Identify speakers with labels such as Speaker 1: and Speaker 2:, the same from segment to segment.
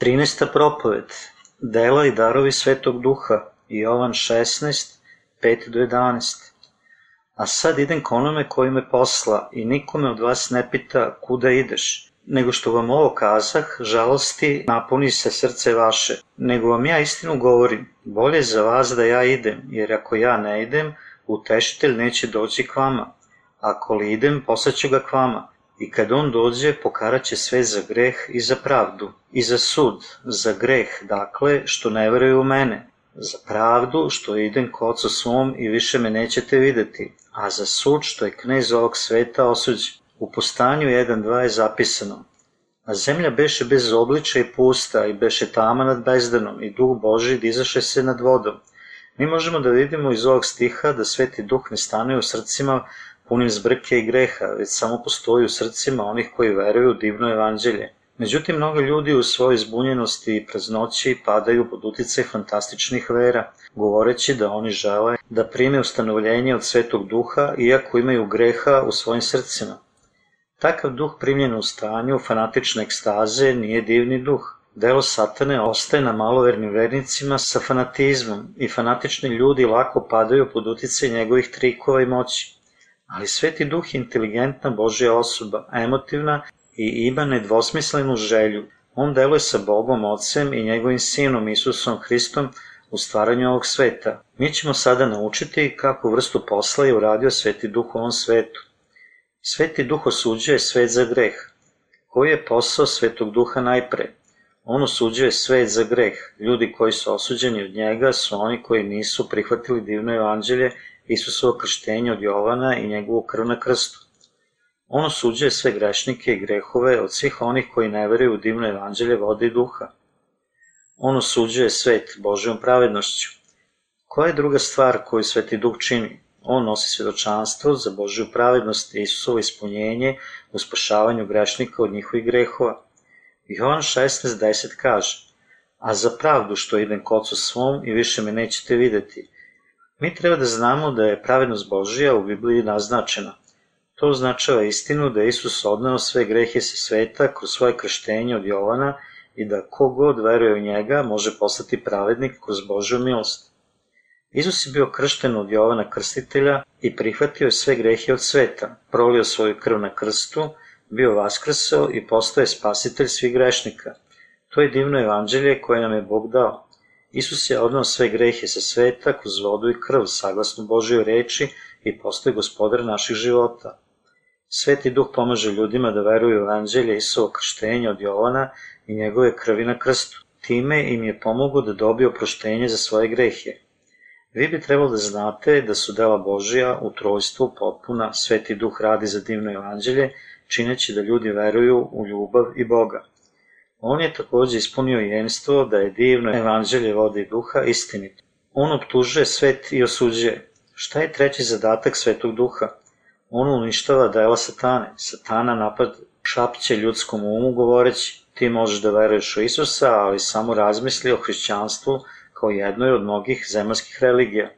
Speaker 1: 13. propoved Dela i darovi Svetog Duha Jovan 16, 5 do 11 A sad idem k onome koji me posla i nikome od vas ne pita kuda ideš, nego što vam ovo kazah, žalosti napuni se srce vaše, nego vam ja istinu govorim, bolje za vas da ja idem, jer ako ja ne idem, utešitelj neće doći k vama. Ako li idem, poslaću ga k vama. I kad on dođe, pokaraće sve za greh i za pravdu, i za sud, za greh, dakle, što ne veruju u mene, za pravdu, što idem k ocu svom i više me nećete videti, a za sud, što je knez ovog sveta osuđen. U postanju 1.2 je zapisano, a zemlja beše bez obliča i pusta i beše tama nad bezdanom i duh Boži dizaše se nad vodom. Mi možemo da vidimo iz ovog stiha da sveti duh ne stanuje u srcima punim zbrke i greha, već samo postoji u srcima onih koji veruju u divno evanđelje. Međutim, mnogo ljudi u svojoj zbunjenosti i praznoći padaju pod uticaj fantastičnih vera, govoreći da oni žele da prime ustanovljenje od svetog duha, iako imaju greha u svojim srcima. Takav duh primljen u stanju fanatične ekstaze nije divni duh. Delo satane ostaje na malovernim vernicima sa fanatizmom i fanatični ljudi lako padaju pod uticaj njegovih trikova i moći. Ali Sveti Duh je inteligentna Božja osoba, emotivna i ima nedvosmislenu želju. On deluje sa Bogom Otcem i njegovim Sinom Isusom Hristom u stvaranju ovog sveta. Mi ćemo sada naučiti kako vrstu posla je uradio Sveti Duh u ovom svetu. Sveti Duh osuđuje svet za greh. Koji je posao Svetog Duha najpre? On osuđuje svet za greh. Ljudi koji su osuđeni od njega su oni koji nisu prihvatili divno evanđelje Isusovo krštenje od Jovana i njegovu krv na krstu. On osuđuje sve grešnike i grehove od svih onih koji ne veruju u divno evanđelje vode i duha. On osuđuje svet Božjom pravednošću. Koja je druga stvar koju Sveti Duh čini? On nosi svedočanstvo za Božju pravednost i Isusovo ispunjenje u spašavanju grešnika od njihovih grehova. Jovan 16.10 kaže A za pravdu što idem k ocu svom i više me nećete videti, Mi treba da znamo da je pravednost Božija u Bibliji naznačena. To označava istinu da je Isus odnao sve grehe sa sveta kroz svoje krštenje od Jovana i da kogod veruje u njega može postati pravednik kroz Božju milost. Isus je bio kršten od Jovana krstitelja i prihvatio je sve grehe od sveta, prolio svoju krv na krstu, bio vaskrsao i postao je spasitelj svih grešnika. To je divno evanđelje koje nam je Bog dao. Isus je odnao sve grehe sa sveta kroz vodu i krv, saglasno Božoj reči i postoje gospodar naših života. Sveti duh pomaže ljudima da veruju u evanđelje Isuo krštenja od Jovana i njegove krvi na krstu. Time im je pomogao da dobije oproštenje za svoje grehe. Vi bi trebalo da znate da su dela Božija u trojstvu potpuna, Sveti duh radi za divno evanđelje, čineći da ljudi veruju u ljubav i Boga. On je takođe ispunio jenstvo da je divno evanđelje vode i duha istinito. On optužuje svet i osuđuje. Šta je treći zadatak svetog duha? On uništava dela satane. Satana napad šapće ljudskom umu govoreći ti možeš da veruješ u Isusa, ali samo razmisli o hrišćanstvu kao jednoj od mnogih zemaljskih religija.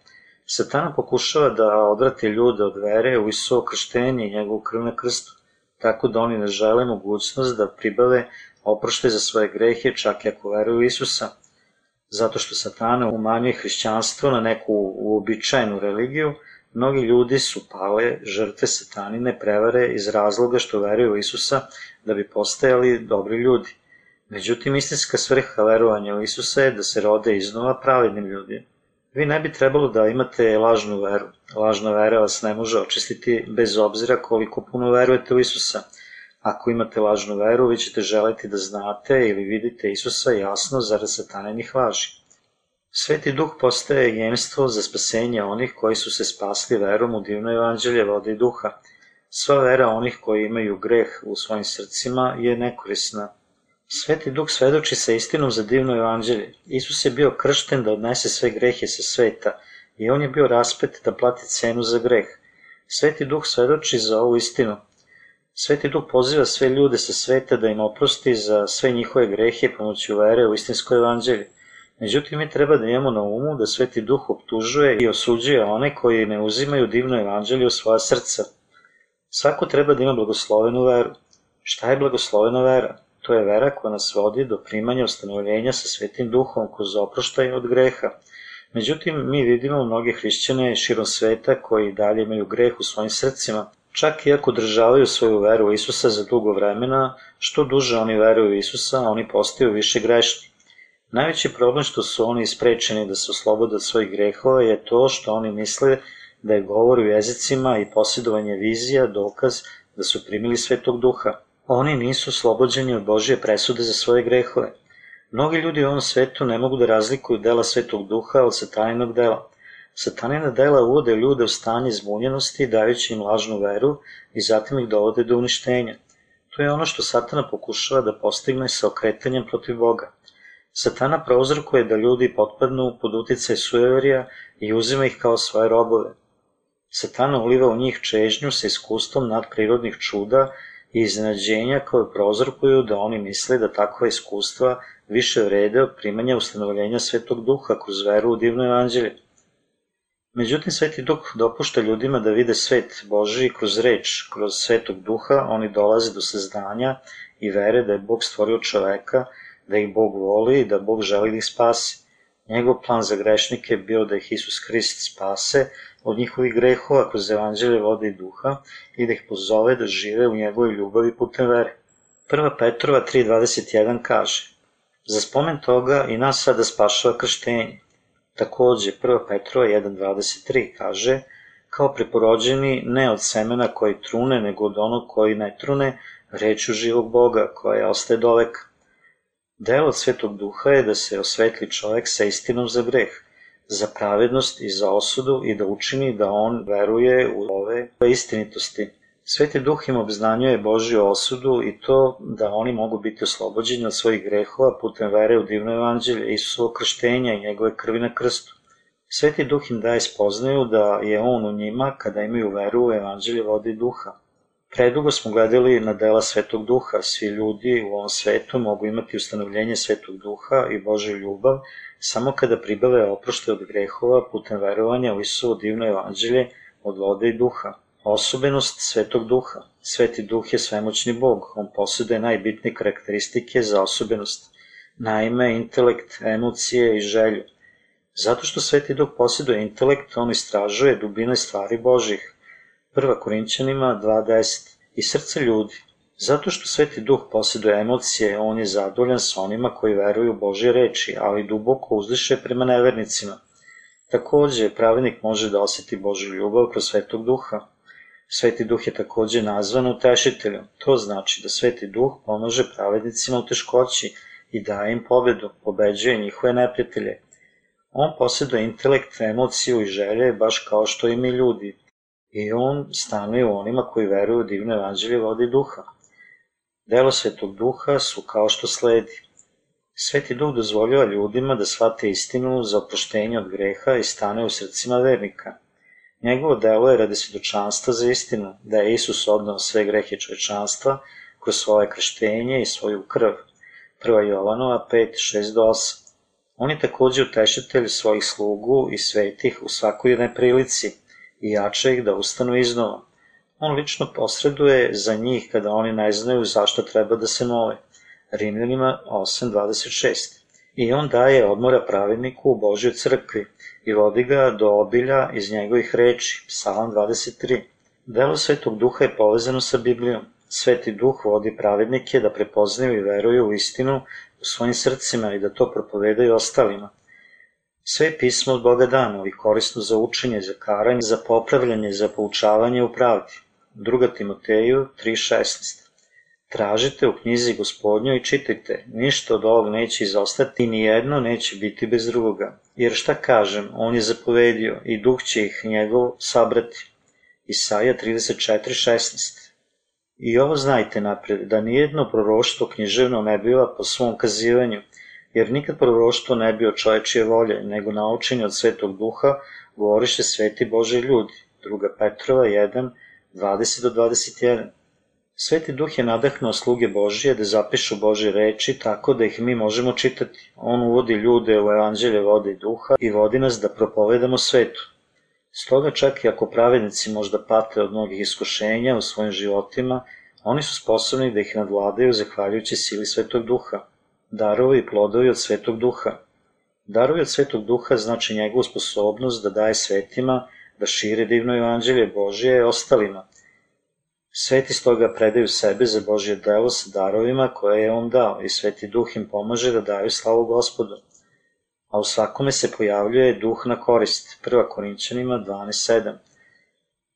Speaker 1: Satana pokušava da odvrati ljude od vere u Isusovo krštenje i njegovu krv na krstu, tako da oni ne žele mogućnost da pribave oprošte za svoje grehe čak i ako veruju Isusa, zato što satana umanjuje hrišćanstvo na neku uobičajenu religiju, mnogi ljudi su pale žrtve satanine prevare iz razloga što veruju u Isusa da bi postajali dobri ljudi. Međutim, istinska svrha verovanja u Isusa je da se rode iznova pravednim ljudima. Vi ne bi trebalo da imate lažnu veru. Lažna vera vas ne može očistiti bez obzira koliko puno verujete u Isusa – Ako imate lažnu veru, vi ćete želeti da znate ili vidite Isusa jasno zarad satanenih laži. Sveti duh postaje jemstvo za spasenje onih koji su se spasli verom u divno evanđelje vode i duha. Sva vera onih koji imaju greh u svojim srcima je nekorisna. Sveti duh svedoči sa istinom za divno evanđelje. Isus je bio kršten da odnese sve grehe sa sveta i on je bio raspet da plati cenu za greh. Sveti duh svedoči za ovu istinu, Sveti Duh poziva sve ljude sa sveta da im oprosti za sve njihove grehe pomoću vere u istinsko evanđelje. Međutim, mi treba da imamo na umu da Sveti Duh optužuje i osuđuje one koji ne uzimaju divno evanđelje u svoja srca. Svako treba da ima blagoslovenu veru. Šta je blagoslovena vera? To je vera koja nas vodi do primanja ustanovljenja sa svetim duhom kroz oproštaj od greha. Međutim, mi vidimo mnoge hrišćane širom sveta koji dalje imaju greh u svojim srcima, čak i ako državaju svoju veru u Isusa za dugo vremena, što duže oni veruju u Isusa, oni postaju više grešni. Najveći problem što su oni isprečeni da se oslobode od svojih grehova je to što oni misle da je govor u jezicima i posjedovanje vizija dokaz da su primili svetog duha. Oni nisu oslobođeni od Božije presude za svoje grehove. Mnogi ljudi u ovom svetu ne mogu da razlikuju dela svetog duha od sataninog dela. Satanina dela uvode ljude u stanje zbunjenosti, dajući im lažnu veru i zatim ih dovode do uništenja. To je ono što satana pokušava da postigne sa okretanjem protiv Boga. Satana prouzrokuje da ljudi potpadnu pod uticaj sujeverija i uzima ih kao svoje robove. Satana uliva u njih čežnju sa iskustvom nadprirodnih čuda i iznenađenja koje prozrokuju da oni misle da takva iskustva više vrede od primanja ustanovljenja Svetog Duha kroz veru u divno evanđelje. Međutim, Sveti Duh dopušta ljudima da vide svet Boži kroz reč, kroz Svetog Duha, oni dolaze do saznanja i vere da je Bog stvorio čoveka, da ih Bog voli i da Bog želi da ih spasi. Njegov plan za grešnike je bio da ih Isus Hrist spase od njihovih grehova kroz evanđelje vode i duha i da ih pozove da žive u njegovoj ljubavi putem vere. 1. Petrova 3.21 kaže Za spomen toga i nas sada spašava krštenje. Takođe, 1. Petrova 1.23 kaže kao preporođeni ne od semena koji trune, nego od onog koji ne trune, reču živog Boga, koja ostaje do veka. Delo Svetog Duha je da se osvetli čovek sa istinom za greh, za pravednost i za osudu i da učini da on veruje u ove istinitosti. Sveti Duh im obznanjuje Božju osudu i to da oni mogu biti oslobođeni od svojih grehova putem vere u divno evanđelje, Isusovo krštenja i njegove krvi na krstu. Sveti Duh im daje spoznaju da je On u njima kada imaju veru u evanđelje vode i duha. Predugo smo gledali na dela Svetog Duha, svi ljudi u ovom svetu mogu imati ustanovljenje Svetog Duha i Božju ljubav samo kada pribave oprošte od grehova putem verovanja u Isusovo divno evanđelje od vode i duha. Osobenost Svetog Duha. Sveti Duh je svemoćni Bog, on posjeduje najbitnije karakteristike za osobenost, naime intelekt, emocije i želju. Zato što Sveti Duh posjeduje intelekt, on istražuje dubine stvari Božih. 1. Korinćanima 2.10 i srce ljudi. Zato što Sveti Duh posjeduje emocije, on je zadovoljan sa onima koji veruju u Božje reči, ali duboko uzdiše prema nevernicima. Takođe, pravednik može da oseti Božju ljubav kroz Svetog Duha. Sveti Duh je takođe nazvan utešiteljem. To znači da Sveti Duh pomaže pravednicima u teškoći i daje im pobedu, pobeđuje njihove neprijatelje. On posjeduje intelekt, emociju i želje, baš kao što i mi ljudi, i on stanuje u onima koji veruju u divno evanđelje vode i duha. Delo Svetog Duha su kao što sledi. Sveti Duh dozvoljava ljudima da shvate istinu za oproštenje od greha i stane u srcima vernika. Njegovo delo je radi svjedočanstva za istinu, da je Isus odnao sve grehe čovečanstva kroz svoje krštenje i svoju krv. 1. Jovanova 5, 6 do 8. On je takođe utešitelj svojih slugu i svetih u svakoj jednoj prilici i jača ih da ustanu iznova. On lično posreduje za njih kada oni ne znaju zašto treba da se mole. Rimljanima 8.26. I on daje odmora pravedniku u Božjoj crkvi i vodi ga do obilja iz njegovih reči. Psalam 23. Delo Svetog Duha je povezano sa Biblijom. Sveti Duh vodi pravednike da prepoznaju i veruju u istinu u svojim srcima i da to propovedaju ostalima. Sve je pismo od Boga dano i korisno za učenje, za karanje, za popravljanje, za poučavanje u pravdi. 2. Timoteju 3.16 Tražite u knjizi gospodnjoj i čitajte, ništa od ovog neće izostati i nijedno neće biti bez drugoga. Jer šta kažem, on je zapovedio i duh će ih njegov sabrati. Isaija 34.16 I ovo znajte napred, da nijedno proroštvo književno ne biva po svom kazivanju, jer nikad proroštvo ne bio čovečije volje, nego naučenje od svetog duha govoriše sveti Bože ljudi. 2. Petrova 1, 20 do 21. Sveti duh je nadahnuo sluge Božije da zapišu Bože reči tako da ih mi možemo čitati. On uvodi ljude u evanđelje vode i duha i vodi nas da propovedamo svetu. Stoga čak i ako pravednici možda pate od mnogih iskušenja u svojim životima, Oni su sposobni da ih nadvladaju zahvaljujući sili Svetog Duha. Darovi i plodovi od Svetog Duha. Darovi od Svetog Duha znači njegovu sposobnost da daje svetima da šire divno evanđelje Božije ostalima. Sveti stoga predaju sebe za Božje delo sa darovima koje je on dao i Sveti Duh im pomaže da daju slavu gospodu. A u svakome se pojavljuje duh na korist, 1. Korinćanima 12.7.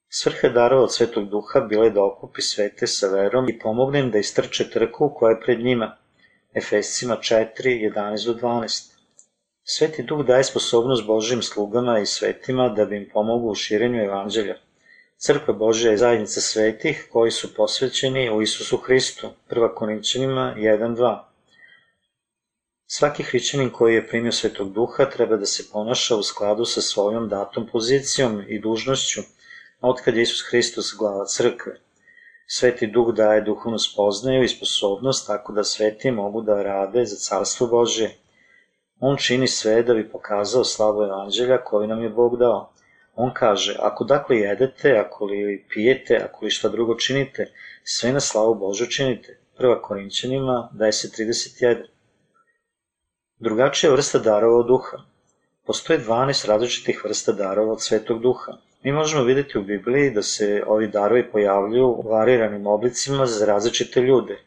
Speaker 1: Svrha darova od Svetog Duha bila je da okupi svete sa verom i pomogne im da istrče trku koja je pred njima. Efescima 4, 11 do 12. Sveti Duh daje sposobnost Božim slugama i svetima da bi im pomogu u širenju evanđelja. Crkva Božja je zajednica svetih koji su posvećeni u Isusu Hristu, 1. Korinćanima 1.2. Svaki hrićanin koji je primio Svetog Duha treba da se ponaša u skladu sa svojom datom pozicijom i dužnošću, otkad je Isus Hristos glava crkve. Sveti Duh daje duhovnu spoznaju i sposobnost tako da sveti mogu da rade za carstvo Božje. On čini sve da bi pokazao slavu evanđelja koju nam je Bog dao. On kaže, ako dakle jedete, ako li pijete, ako li šta drugo činite, sve na slavu Božju činite. 1. Korinćanima 10.31 Drugačija vrsta darova od duha. Postoje 12 različitih vrsta darova od svetog duha. Mi možemo videti u Bibliji da se ovi darovi pojavljuju u variranim oblicima za različite ljude.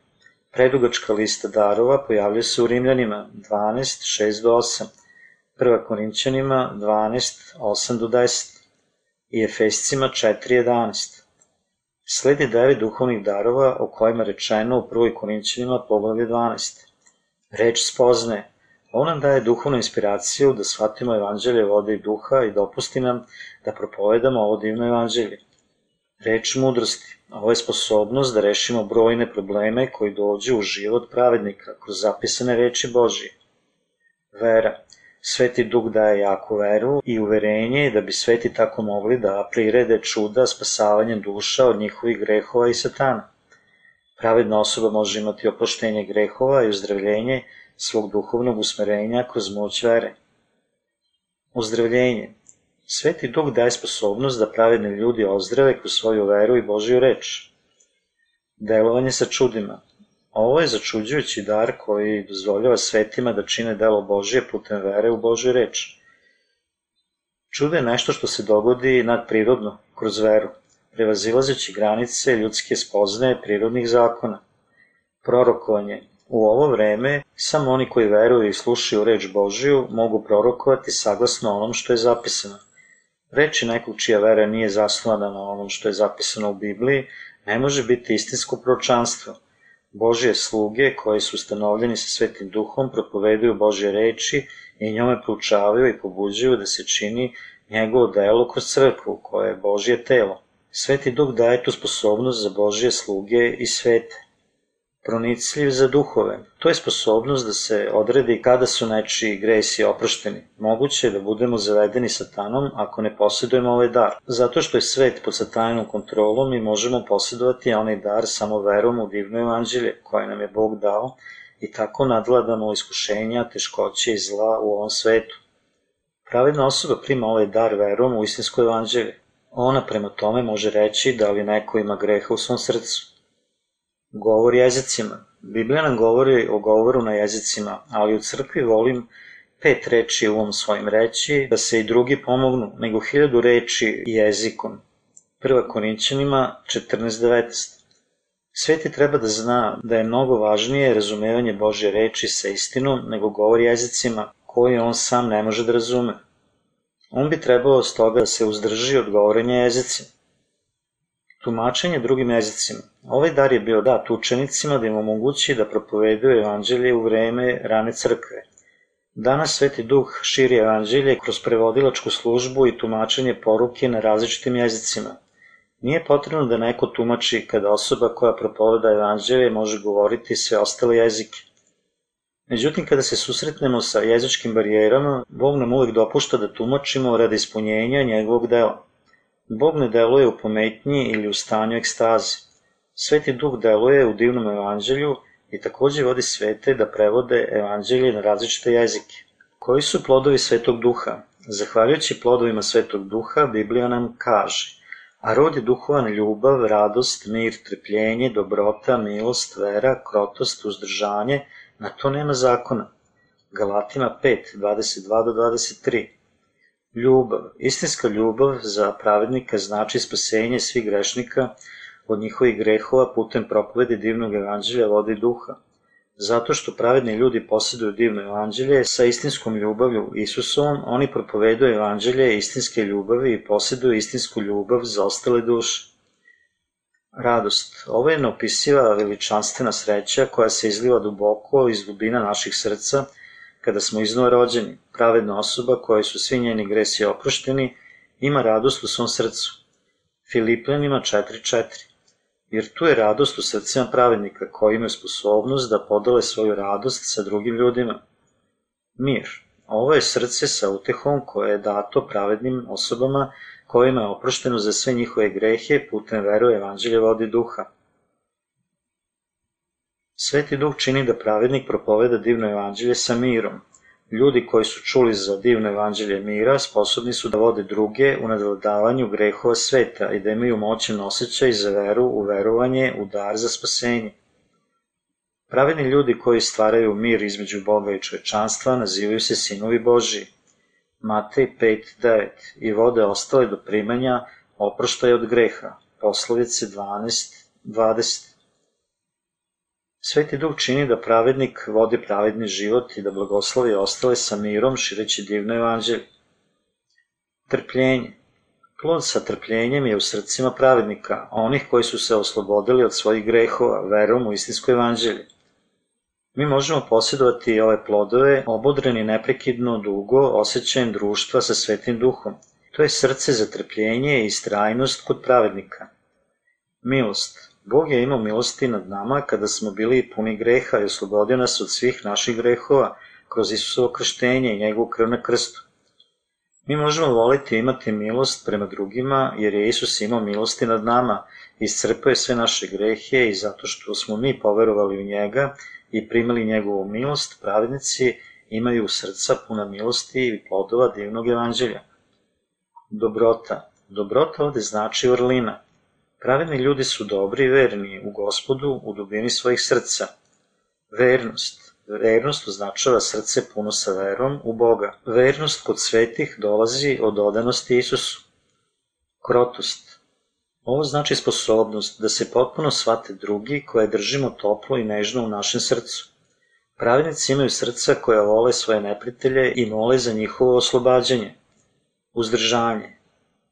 Speaker 1: Predugačka lista darova pojavlja se u Rimljanima 12, 6 do 8, 1. Korinćanima 12, 8 do 10 i Efescima 4, 11. Sledi devet duhovnih darova o kojima rečeno u 1. Korinćanima poglavlje 12. Reč spoznaje, On nam daje duhovnu inspiraciju da shvatimo evanđelje vode i duha i dopusti nam da propovedamo ovo divno evanđelje. Reč mudrosti. Ovo je sposobnost da rešimo brojne probleme koji dođu u život pravednika kroz zapisane reči Božije. Vera. Sveti Duh daje jaku veru i uverenje da bi sveti tako mogli da prirede čuda spasavanjem duša od njihovih grehova i satana. Pravedna osoba može imati oproštenje grehova i uzdravljenje svog duhovnog usmerenja kroz moć vere. Uzdravljenje. Sveti Duh daje sposobnost da pravedni ljudi ozdrave kroz svoju veru i Božju reč. Delovanje sa čudima. Ovo je začuđujući dar koji dozvoljava svetima da čine delo Božje putem vere u Božju reč. Čudo je nešto što se dogodi nadprirodno, kroz veru, prevazilazeći granice ljudske spoznaje prirodnih zakona. Prorokovanje U ovo vreme samo oni koji veruju i slušaju reč Božiju mogu prorokovati saglasno onom što je zapisano. Reči nekog čija vera nije zasnovana na onom što je zapisano u Bibliji ne može biti istinsko pročanstvo. Božije sluge koji su ustanovljeni sa Svetim Duhom propoveduju Božje reči i njome proučavaju i pobuđuju da se čini njegovo delo kroz crkvu koje je Božje telo. Sveti Duh daje tu sposobnost za Božje sluge i svete pronicljiv za duhove. To je sposobnost da se odredi kada su nečiji gresi oprošteni. Moguće je da budemo zavedeni satanom ako ne posjedujemo ovaj dar. Zato što je svet pod satanom kontrolom i možemo posjedovati onaj dar samo verom u divno evanđelje koje nam je Bog dao i tako nadvladamo iskušenja, teškoće i zla u ovom svetu. Pravedna osoba prima ovaj dar verom u istinsko evanđelje. Ona prema tome može reći da li neko ima greha u svom srcu. Govor jezicima. Biblija nam govori o govoru na jezicima, ali u crkvi volim pet reči u ovom svojim reći, da se i drugi pomognu, nego hiljadu reči jezikom. Prva Korinćanima 14.19 Sveti treba da zna da je mnogo važnije razumevanje Božje reči sa istinom nego govor jezicima koji on sam ne može da razume. On bi trebao stoga da se uzdrži od govorenja jezicima. Tumačenje drugim jezicima. Ovaj dar je bio dat učenicima da im omogući da propoveduju evanđelje u vreme rane crkve. Danas Sveti Duh širi evanđelje kroz prevodilačku službu i tumačenje poruke na različitim jezicima. Nije potrebno da neko tumači kada osoba koja propoveda evanđelje može govoriti sve ostale jezike. Međutim, kada se susretnemo sa jezičkim barijerama, Bog nam uvek dopušta da tumačimo radi ispunjenja njegovog dela. Bog ne deluje u pometnji ili u stanju ekstaze. Sveti duh deluje u divnom evanđelju i takođe vodi svete da prevode evanđelje na različite jezike. Koji su plodovi svetog duha? Zahvaljujući plodovima svetog duha, Biblija nam kaže A rod je duhovan ljubav, radost, mir, trpljenje, dobrota, milost, vera, krotost, uzdržanje, na to nema zakona. Galatima 5, 22 do 23. Ljubav, istinska ljubav za pravednika znači spasenje svih grešnika od njihovih grehova putem propovedi divnog evanđelja vode i duha. Zato što pravedni ljudi posjeduju divno evanđelje sa istinskom ljubavlju Isusovom, oni propoveduju evanđelje istinske ljubavi i posjeduju istinsku ljubav za ostale duše. Radost. Ovo je neopisiva veličanstvena sreća koja se izliva duboko iz dubina naših srca kada smo iznova rođeni. Pravedna osoba kojoj su svi njeni gresi oprošteni ima radost u svom srcu. Filipljanima 4.4 Jer tu je radost u srcima pravednika koji imaju sposobnost da podele svoju radost sa drugim ljudima. Mir. Ovo je srce sa utehom koje je dato pravednim osobama kojima je oprošteno za sve njihove grehe putem veru evanđelja vodi duha. Sveti duh čini da pravednik propoveda divno evanđelje sa mirom. Ljudi koji su čuli za divno evanđelje mira sposobni su da vode druge u nadvladavanju grehova sveta i da imaju moćan osjećaj za veru u verovanje u dar za spasenje. Pravedni ljudi koji stvaraju mir između Boga i čovečanstva nazivaju se sinovi Božiji. Matej 5.9 i vode ostale do primanja oproštaja od greha. Poslovice 12.20 Sveti Duh čini da pravednik vodi pravedni život i da blagoslovi ostale sa mirom šireći divno evanđelje. Trpljenje. Plod sa trpljenjem je u srcima pravednika, onih koji su se oslobodili od svojih grehova, verom u istinsko evanđelje. Mi možemo posjedovati ove plodove obodreni neprekidno dugo osjećajem društva sa svetim duhom. To je srce za trpljenje i strajnost kod pravednika. Milost. Bog je imao milosti nad nama kada smo bili puni greha i oslobodio nas od svih naših grehova kroz Isusovo krštenje i njegovu krv na krstu. Mi možemo voliti imati milost prema drugima jer je Isus imao milosti nad nama, iscrpao je sve naše grehe i zato što smo mi poverovali u njega i primali njegovu milost, pravednici imaju srca puna milosti i plodova divnog evanđelja. Dobrota. Dobrota ovde znači vrlina. Pravedni ljudi su dobri i verni u gospodu u dubini svojih srca. Vernost. Vernost označava srce puno sa verom u Boga. Vernost kod svetih dolazi od odanosti Isusu. Krotost. Ovo znači sposobnost da se potpuno shvate drugi koje držimo toplo i nežno u našem srcu. Pravednici imaju srca koja vole svoje neprijatelje i mole za njihovo oslobađanje. Uzdržanje.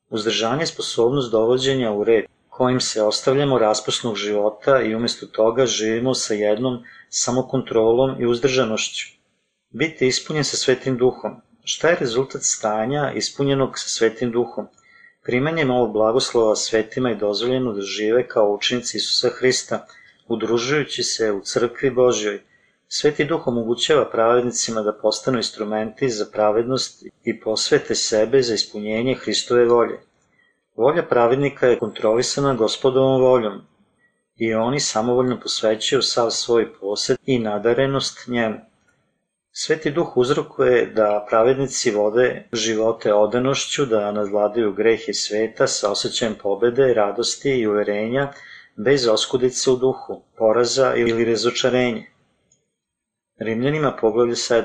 Speaker 1: Uzdržanje je sposobnost dovođenja u red kojim se ostavljamo raspusnog života i umesto toga živimo sa jednom samokontrolom i uzdržanošću. Biti ispunjen sa svetim duhom. Šta je rezultat stanja ispunjenog sa svetim duhom? Primanjem ovog blagoslova svetima je dozvoljeno da žive kao učenici Isusa Hrista, udružujući se u crkvi Božjoj. Sveti duh omogućava pravednicima da postanu instrumenti za pravednost i posvete sebe za ispunjenje Hristove volje. Volja pravednika je kontrolisana gospodovom voljom i oni samovoljno posvećuju sav svoj posed i nadarenost njemu. Sveti duh uzrokuje da pravednici vode živote odanošću, da nadvladaju grehe sveta sa osjećajem pobede, radosti i uverenja, bez oskudice u duhu, poraza ili razočarenja. Rimljanima poglavlje 7.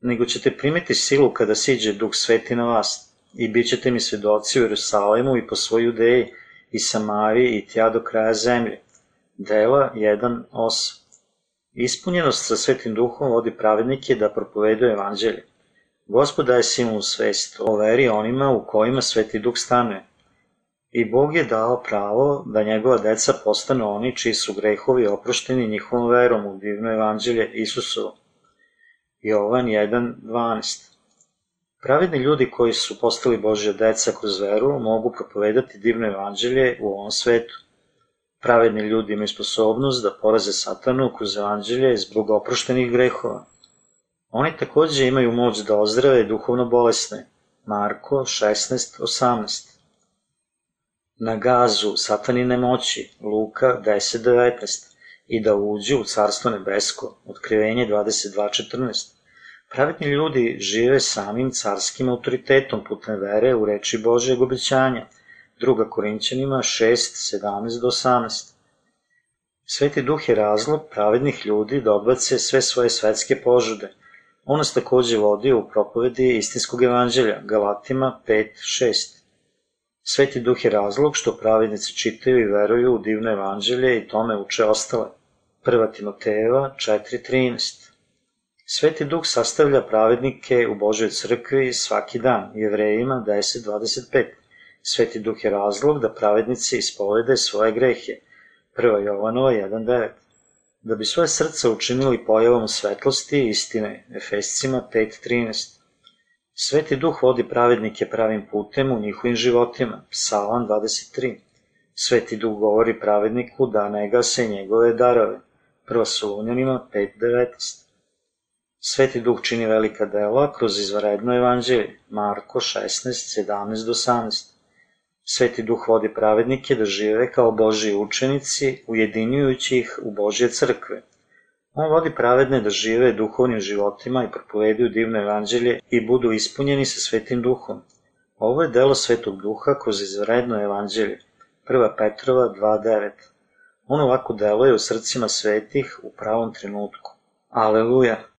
Speaker 1: Nego ćete primiti silu kada siđe duh sveti na vas, i bit ćete mi svedoci u Jerusalemu i po svoju Judeji i Samariji i tja do kraja zemlje. Dela 1.8 Ispunjenost sa Svetim Duhom vodi pravednike da propoveduje evanđelje. Gospod daje simu svest o veri onima u kojima Sveti Duh stanuje. I Bog je dao pravo da njegova deca postanu oni čiji su grehovi oprošteni njihovom verom u divno evanđelje Isusovo. Jovan 1.12 Pravedni ljudi koji su postali Božja deca kroz veru mogu propovedati divno evanđelje u ovom svetu. Pravedni ljudi imaju sposobnost da poraze satanu kroz evanđelje zbog oproštenih grehova. Oni takođe imaju moć da ozdrave duhovno bolesne. Marko 16.18 Na gazu satanine moći, Luka 10.19 i da uđu u carstvo nebesko, otkrivenje 22.14 Pravedni ljudi žive samim carskim autoritetom putem vere u reči Božeg obećanja. druga Korinćanima 6, 17 do 18. Sveti duh je razlog pravednih ljudi da odbace sve svoje svetske požude. On nas takođe vodi u propovedi istinskog evanđelja, Galatima 5, 6. Sveti duh je razlog što pravednici čitaju i veruju u divno evanđelje i tome uče ostale. 1. Timotejeva 4.13 Sveti duh sastavlja pravednike u Božoj crkvi svaki dan, jevrejima 10.25. Sveti duh je razlog da pravednici ispovede svoje grehe, 1. Jovanova 1.9. Da bi svoje srce učinili pojavom svetlosti i istine, Efescima 5.13. Sveti duh vodi pravednike pravim putem u njihovim životima, Psalam 23. Sveti duh govori pravedniku da ne gase njegove darove, 1. Solunjanima 5.19. Sveti duh čini velika dela kroz izvaredno evanđelje, Marko 16, 17 do 18. Sveti duh vodi pravednike da žive kao Božji učenici, ujedinjujući ih u Božje crkve. On vodi pravedne da žive duhovnim životima i propoveduju divno evanđelje i budu ispunjeni sa svetim duhom. Ovo je delo svetog duha kroz izvredno evanđelje. 1. Petrova 2.9 On ovako deluje u srcima svetih u pravom trenutku. Aleluja!